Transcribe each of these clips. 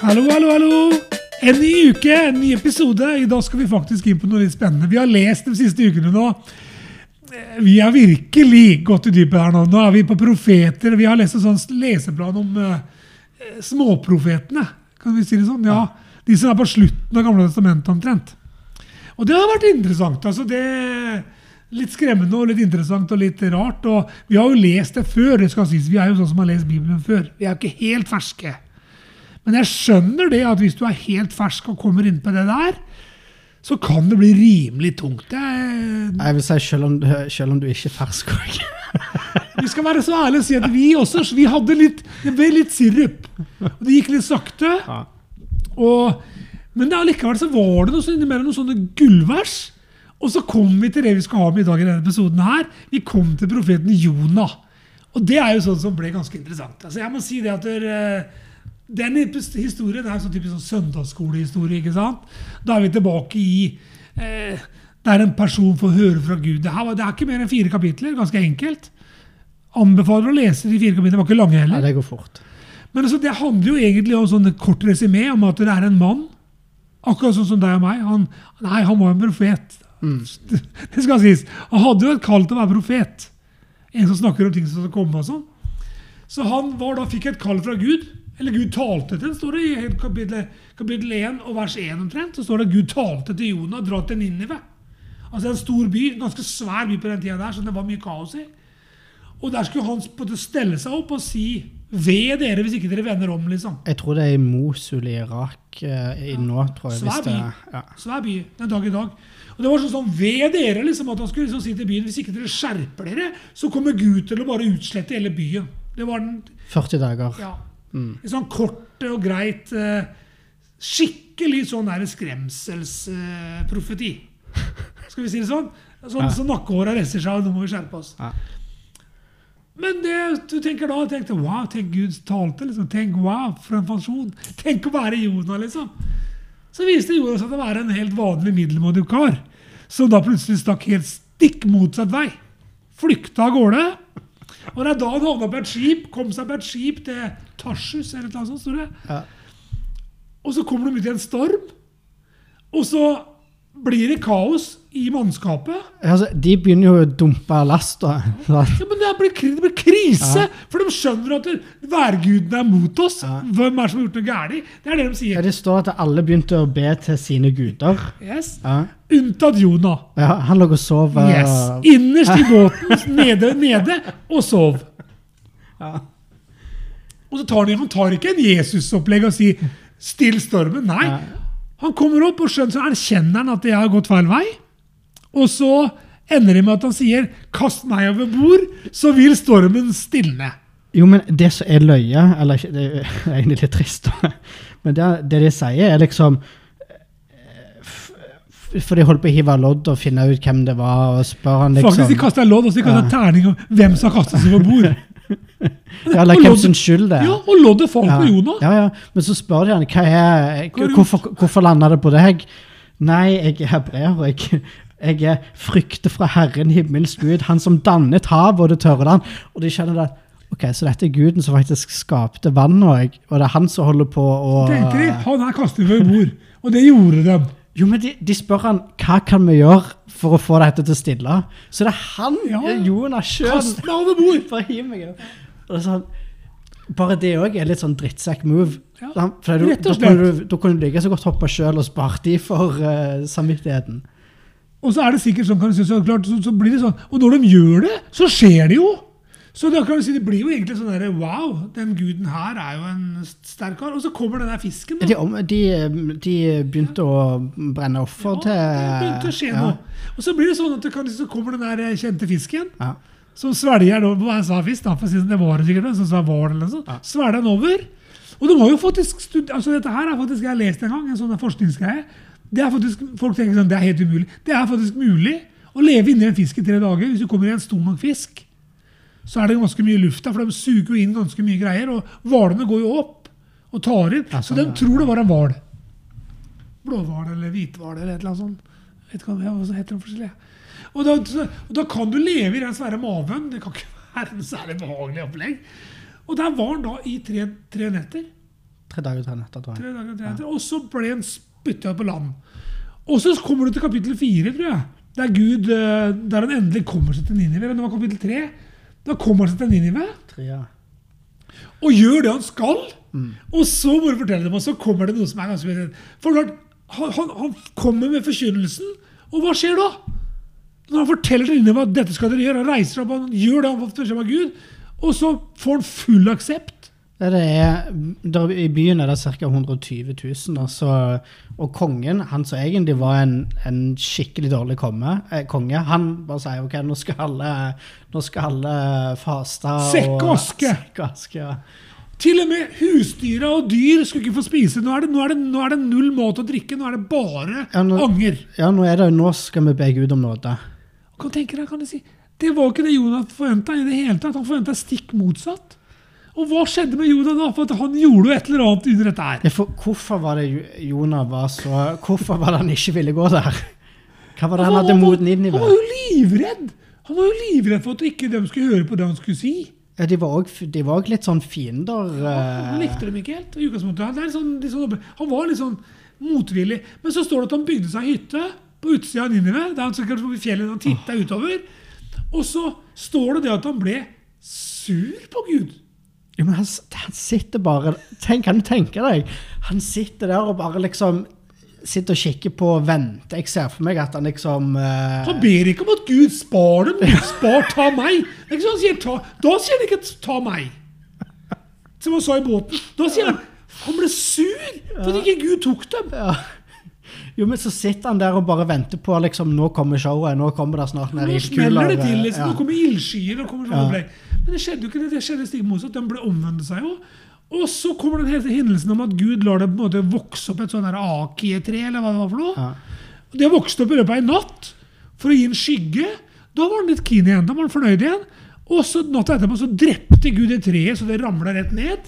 Hallo, hallo, hallo! En ny uke, en ny episode. I dag skal vi faktisk inn på noe litt spennende. Vi har lest de siste ukene nå. Vi har virkelig gått i dypet her nå. Nå er vi på profeter. Vi har lest en sånn leseplan om uh, småprofetene. Kan vi si det sånn? Ja. De som er på slutten av Gamle testamentet omtrent. Og det har vært interessant. altså det Litt skremmende og litt interessant og litt rart. og Vi har jo lest det før. det skal sies. Vi er jo sånn som har lest Bibelen før. Vi er jo ikke helt ferske. Men jeg skjønner det at hvis du er helt fersk og kommer inn på det der, så kan det bli rimelig tungt. Jeg, Jeg vil si selv om, du- selv om du ikke er fersk òg. vi skal være så ærlige og si at vi også vi hadde litt, det ble litt sirup. Og det gikk litt sakte. Ja. Og, men allikevel så var det noe, sånn innimellom noen sånne gullvers. Og så kom vi til det vi skal ha med i dag i denne episoden. her. Vi kom til profeten Jonah. Og det er jo sånn som ble ganske interessant. Altså jeg må si det at der, eh, Den historien er sånn typisk sånn søndagsskolehistorie. ikke sant? Da er vi tilbake i eh, Der en person får høre fra Gud. Det, her, det er ikke mer enn fire kapitler. Ganske enkelt. Anbefaler å lese de fire kapitlene. Det var ikke lange heller. Ja, det går fort. Men altså, det handler jo egentlig om sånn kort resymé om at det er en mann, akkurat sånn som deg og meg. Han, nei, han var en profet. Det skal sies. Han hadde jo et kall til å være profet. En som snakker om ting som skal komme og sånn. Så han var da, fikk et kall fra Gud. Eller Gud talte til den, står det i kapittel, kapittel 1 og vers 1 omtrent. Så står det Gud talte til Jonah, dra til Ninive. Altså en stor by, en ganske svær by på den tida der, så det var mye kaos i. Og der skulle han stelle seg opp og si Ved dere hvis ikke dere vender om, liksom. Jeg tror det er i Mosul i Irak eh, ja. nå, tror jeg. Svær by. det, ja. Svær by den dag i dag. Og det var sånn, sånn ved dere liksom, at han skulle liksom si til byen hvis ikke dere skjerper dere, så kommer Gud til å bare utslette hele byen. Det var den 40 dager. ja, Mm. en sånn kort og greit eh, Skikkelig sånn der skremselsprofeti. Skal vi si det sånn? Sånn Ja. så nakkehåra reiser seg, og nå må vi skjerpe oss. Ja. Men det du tenker da, tenkte wow, tenk Gud talte. liksom, Tenk wow, for en pensjon. Tenk å være Jonah, liksom. Så viste Jonas seg det var en helt vanlig middelmådig kar. Som da plutselig stakk helt stikk motsatt vei. Flykta av gårde. Og det er da han havna på et skip, kom seg på et skip til Tarsus, eller noe sånt, står det. Ja. Og så kommer de ut i en storm. Og så blir det kaos i mannskapet. Altså, de begynner jo å dumpe last. da. Ja, men det blir, det blir krise! For de skjønner at værgudene er mot oss. Ja. Hvem er det som har gjort noe galt? Det er det de Ja, sier. det står at alle begynte å be til sine guder. Yes. Ja. Unntatt Jonah. Ja, han lå og sov. eh, Yes. Innerst i båten, nede, nede, og sov. Ja. Og så tar han, han tar ikke en Jesus-opplegg og sier 'still stormen'. Nei. Han kommer opp og skjønner, så erkjenner han at jeg har gått feil vei. Og så ender det med at han sier 'kast meg over bord, så vil stormen stilne'. Jo, men det som er løye Eller det er egentlig litt trist. Men det, det de sier, er liksom eh, For de holdt på å hive lodd og finne ut hvem det var, og spør han liksom Faktisk, De kasta lodd og så de kastet Ja. terning om hvem som har kastet seg over bord. Ja, Eller hvem sin skyld det er. Ja, og loddet falt på jorda. Ja, ja. Men så spør de henne hvorfor, hvorfor landa det på deg. Nei, jeg er hebreer, og jeg, jeg er frykter fra Herren himmelens Gud, han som dannet havet og det tørre land. Og de skjønner at ok, så dette er guden som faktisk skapte vann, og, og det er han som holder på å Tenker de, Han her kastet vi over bord. Og det gjorde de. Jo, men de, de spør han hva kan vi gjøre for å få dette til å stille. Så det er han, Ja. Jonas sjøl. Kast meg. Og sånn, bare det òg er litt sånn drittsekk-move. Ja? For da, du, da kunne du like så godt hoppe sjøl og spart de for uh, samvittigheten. Og så er det sikkert sånn, kan du si, så, klart, så, så blir det sånn. Og når de gjør det, så skjer det jo! Så du si, det blir jo egentlig sånn der, Wow, den guden her er jo en sterk kar. Og så kommer den der fisken. De, de, de begynte å brenne offer til det begynte å skje ja. noe. Og så blir det sånn at det kan, så kommer den der eh, kjente fisken. Ja. Som svelger den over. Sa fisk? da, for sånn, Det var det sikkert som var det eller noe sånt. Ja. Svelger den over. Og de har jo faktisk stud altså Dette her er faktisk jeg har lest en gang, en sånn forskningsgreie. Det er faktisk, Folk tenker sånn, det er helt umulig. Det er faktisk mulig å leve inni en fisk i tre dager. Hvis du kommer i en stor nok fisk, så er det ganske mye luft der, for de suger jo inn ganske mye greier. Og hvalene går jo opp og tar inn. Så sånn, de tror det var en hval. Blåhval eller hvithval eller et eller annet sånt. Vet ikke hva det heter forskjellig. Og da, og da kan du leve i den svære maven. Det kan ikke være en særlig behagelig opplegg. Og der var han da i tre, tre netter. Tre dager og tre netter. Tre dager tre netter. Og så ble han spytta på land. Og så kommer du til kapittel fire, tror jeg. Der Gud, eh, der han endelig kommer seg til Ninive. Men det var kapittel tre. Da kommer han seg til Ninive Tre, ja. og gjør det han skal. Mm. Og så må du fortelle dem, og så kommer det noe som er ganske mye. For han, han, han kommer med forkynnelsen, og hva skjer da? Når han forteller til Ninive at dette skal dere gjøre, han reiser opp, han gjør det han får beskjed av Gud, og så får han full aksept. Det er, der, I byen er det ca. 120 000. Altså, og kongen, han som egentlig var en, en skikkelig dårlig komme, eh, konge, han bare sier ok, nå skal alle, nå skal alle faste. Sekkaske! og. Sekk ja. Til og med husdyra og dyr skulle ikke få spise. Nå er, det, nå, er det, nå er det null mat å drikke. Nå er det bare Ja, nå- anger. ja, nå er det nå skal vi be Gud om nåde. Hva du jeg, kan du si, Det var ikke det Jonas forventa i det hele tatt. Han forventa stikk motsatt. Og hva skjedde med Jonah da? For at han gjorde jo et eller annet under dette her. Ja, for hvorfor var det Jo- Jonah var så Hvorfor var det han ikke ville gå der? Hva var det han hadde mot Han var jo livredd! Han var jo livredd for at ikke de skulle høre på det han skulle si. Ja, de var òg litt sånn fiender. Han eh, likte dem ikke helt. i utgangspunktet. Er sånn, sånn, han var litt sånn motvillig. Men så står det at han bygde seg hytte på utsida av Ninive. Der han sikkert på fjellet han titta utover. Og så står det det at han ble sur på Gud. Jo, men han, han sitter bare tenk, Kan du tenke deg? Han sitter der og bare liksom Sitter og kikker på og venter. Jeg ser for meg at han liksom uh... Han ber ikke om at Gud spar dem. Spar, ta meg. Han sier, ta, da sier han ikke 'ta meg'. Som han sa i båten. Da sier han Han ble sur for ikke Gud tok dem. ja. Jo, men så sitter han der og bare venter på liksom, Nå kommer showet. Nå kommer det snart ned Nå smeller det til. liksom. ja. Nå kommer ildskyer. og kommer sånn Ja. Men det skjedde jo ikke det. Det skjedde stikk motsatt. De ble omvendt seg jo. Og så kommer den hele hendelsen om at Gud lar det på en måte vokse opp et sånn der akie-tre, eller hva det var for noe. Ja. Det vokste opp i løpet av en natt for å gi en skygge. Da var han litt keen igjen. Da var han fornøyd igjen. Og så natta etterpå så drepte Gud det treet, så det ramla rett ned.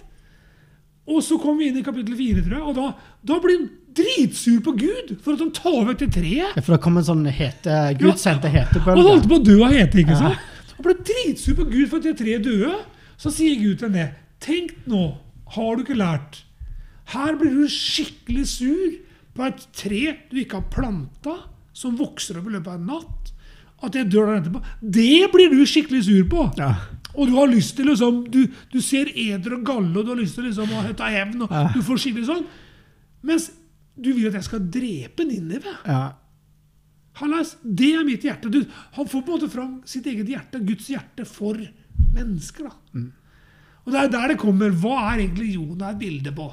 Og så kom vi inn i kapittel fire, tror jeg, og da, da blir han dritsur på Gud for at han tar vekk det treet. Ja, for det kom en sånn hete Gud sendte han hetebølge. holdt på å dø av hete. ikke sant? Han ble dritsur på Gud for at de tre døde. Så sier Gud til henne Tenk nå, har du ikke lært? Her blir du skikkelig sur på et tre du ikke har planta, som vokser opp i løpet av en natt. At jeg dør der etterpå. Det blir du skikkelig sur på. Ja. Og du har lyst til liksom, du, du ser eder og galle, og du har lyst til liksom å ta hevn. og Ja. Du får skikkelig sånn. Mens du vil at jeg skal drepe Ninive. Ja. Hallais, det er mitt hjerte. Du, han får på en måte fram sitt eget hjerte, Guds hjerte, for mennesker. da. Og det er der det kommer. Hva er egentlig Jonah et bilde på?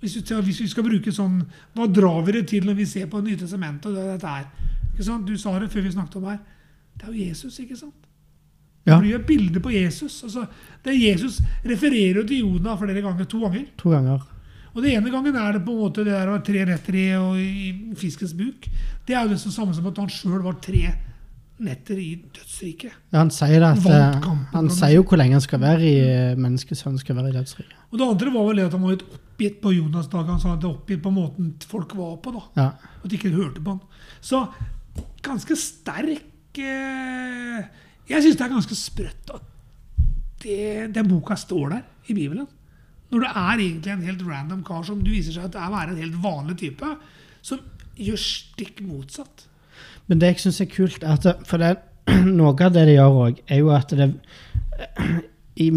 Hvis vi, hvis vi skal bruke sånn, Hva drar vi det til når vi ser på Nytestamentet? og det dette her? Ikke sant? Du sa det før vi snakket om her. Det er jo Jesus, ikke sant? Det blir jo et bilde på Jesus. Altså, det er Jesus refererer jo til Jonah flere ganger. To ganger. To ganger. Og det ene gangen er det på en måte det der å være tre netter i, i fiskens buk. Det er jo det samme som at han sjøl var tre netter i dødsriket. Ja, han sier det at eh, Han sier jo hvor lenge han skal være i eh, menneskesønnen skal være i dødsriket. Og det andre var vel at han var litt oppgitt på Jonas' dag. Han sa at det var oppgitt på måten folk var på. da. Ja. At de ikke hørte på han. Så ganske sterk eh, Jeg syns det er ganske sprøtt at det, den boka står der i Bibelen. Når det er egentlig en helt random kar som du viser seg at er være en helt vanlig type, som gjør stikk motsatt. Men det jeg syns er kult, er at For det, noe av det de gjør òg, er jo at det I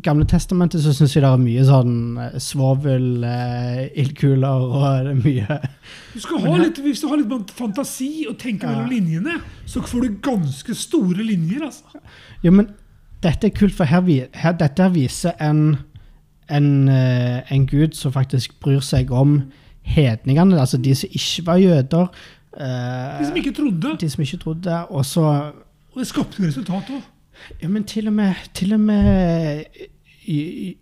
Gamle testamentet så syns jeg det er mye sånn eh, svovel, eh, ildkuler og mye Du skal ha litt, hvis du har litt fantasi og tenker Ja. mellom linjene, så får du ganske store linjer. altså. Jo, men dette er kult, for her, her, dette viser en, en, eh, en gud som faktisk bryr seg om hedningene, altså de som ikke var jøder. eh, De som ikke trodde. de som ikke trodde. Og så Og det skapte resultat òg. Ja, men til og med, til og med i- i-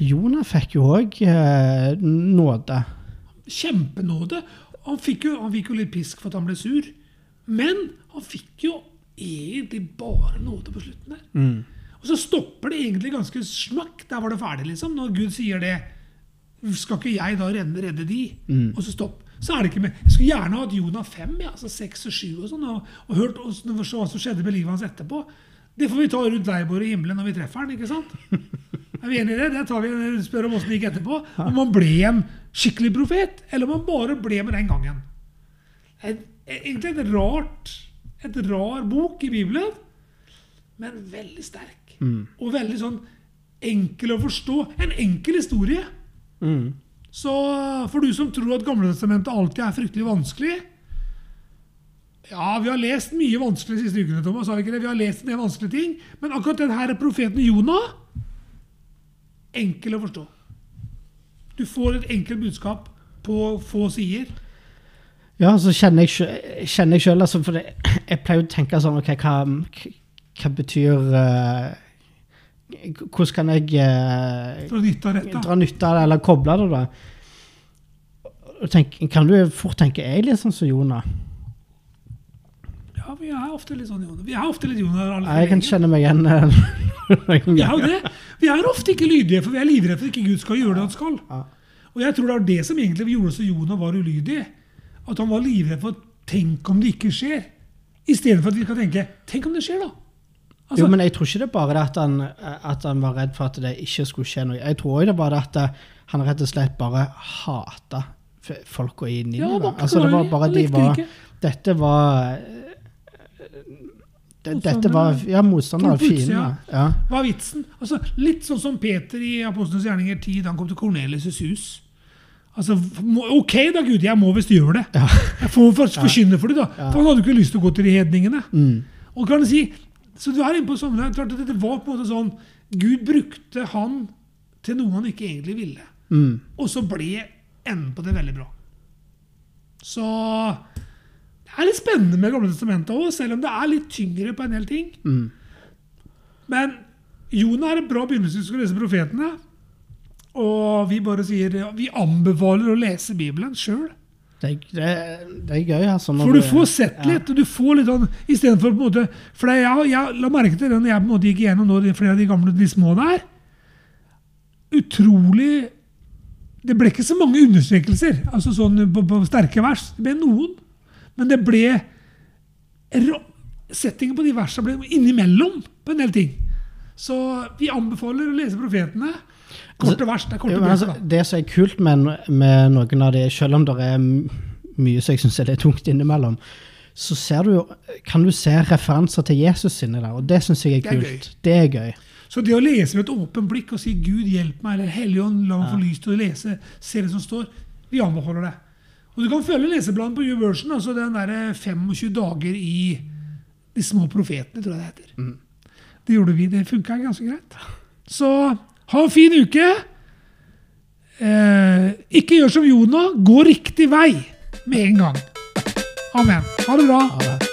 Jonah fikk jo òg eh, nåde. Kjempenåde. Han fikk, jo, han fikk jo litt pisk for at han ble sur. Men han fikk jo egentlig bare nåde på slutten der. Og så stopper det egentlig ganske smakk. Der var det ferdig, liksom. Når Gud sier det. Skal ikke jeg da redde, redde de? Og så stopp. Så er det ikke med. Jeg skulle gjerne hatt Jonah 5, ja, altså 6 og 7 og sånn, og, og hørt hva som skjedde med livet hans etterpå. Det får vi ta rundt leirbordet i himmelen når vi treffer han, ikke sant? Er vi enige i det? Det tar vi spør om åssen det gikk etterpå. Om man ble en skikkelig profet, eller om man bare ble med den gangen. Et, egentlig et rart et rar bok i Bibelen, men veldig sterk. Og veldig sånn enkel å forstå. En enkel historie. Mm. Så for du som tror at Gamletestamentet alltid er fryktelig vanskelig Ja, vi har lest mye vanskelig de siste ukene, Thomas. har Vi ikke det? Vi har lest en del vanskelige ting. Men akkurat den her profeten Jonah enkel å forstå. Du får et enkelt budskap på få sider. Ja, så kjenner jeg, kjenner jeg selv, altså, for det, jeg pleier å tenke sånn, ok, hva, hva betyr eh, Hvordan kan jeg eh, dra, nytte av dette. dra nytte av det, eller koble det, da? Tenk, kan du fort tenke jeg er litt sånn som Jonah? Ja, vi er ofte litt sånn Jonah. Vi er ofte litt Jonah. Ja, Jeg kan kjenne meg igjen. eh, Vi er jo det. Vi er ofte ikke lydige, for vi er livredde for at ikke Gud skal gjøre det han skal. Ja. Og jeg tror det var det som egentlig gjorde så Jonah var ulydig. At han var livredd for Tenk om det ikke skjer. Istedenfor at vi skal tenke Tenk om det skjer, da. Altså, Jo, men jeg tror ikke det er bare det at han, at han var redd for at det ikke skulle skje noe. Jeg tror òg det var det at eh, han rett og slett bare hata folka i Ja, Ninive. det var altså, det var bare de var. Dette var eh, Dette var ja, motstandere. av fienden. Ja. Hva er vitsen? Altså, litt sånn som Peter i Apostlenes gjerninger 10, da han kom til Kornelius' hus. Altså, OK da, Gud, jeg må visst gjøre det. Jeg får for, forkynne for det, da. For han hadde jo ikke lyst til å gå til de hedningene. Mm. Og kan du si, Så du er inne på sammenheng. Klart at Dette var på en måte sånn Gud brukte han til noe han ikke egentlig ville. Mm. Og så ble enden på det veldig bra. Så det er litt spennende med Gamle testamentet òg, selv om det er litt tyngre på en del ting. Mm. Men Jonah er en bra begynnelse hvis du skal lese profetene. Og vi bare sier ja, vi anbefaler å lese Bibelen sjøl. Det, det, det er gøy, altså. For du får sett ja. litt, og du får litt sånn Istedenfor på en måte For jeg, jeg la merke til det når jeg på en måte gikk igjennom nå, flere av de gamle de små der. Utrolig Det ble ikke så mange understrekelser, altså sånn på, på sterke vers. Det ble noen. Men det ble Settingen på de versene ble innimellom på en del ting. Så vi anbefaler å lese profetene. Korte vers. Det er korte Jo, altså, det som er kult med, med noen av de, selv om det er mye som jeg syns er litt tungt innimellom, så ser du, kan du se referanser til Jesus inni der, og det syns jeg er Det er kult. Det er gøy. Så det å lese med et åpent blikk og si 'Gud, hjelp meg', eller 'Helligånd, la meg få lys til å lese', se det som står, vi anbefaler det. Og du kan følge leseplanen på YouVersion, altså den der 25 dager i De små profetene, tror jeg det heter. Det gjorde vi. Det funka ganske greit. Så ha en fin uke. Eh, ikke gjør som Jonah. Gå riktig vei med en gang. Amen. Ha det bra. Ha.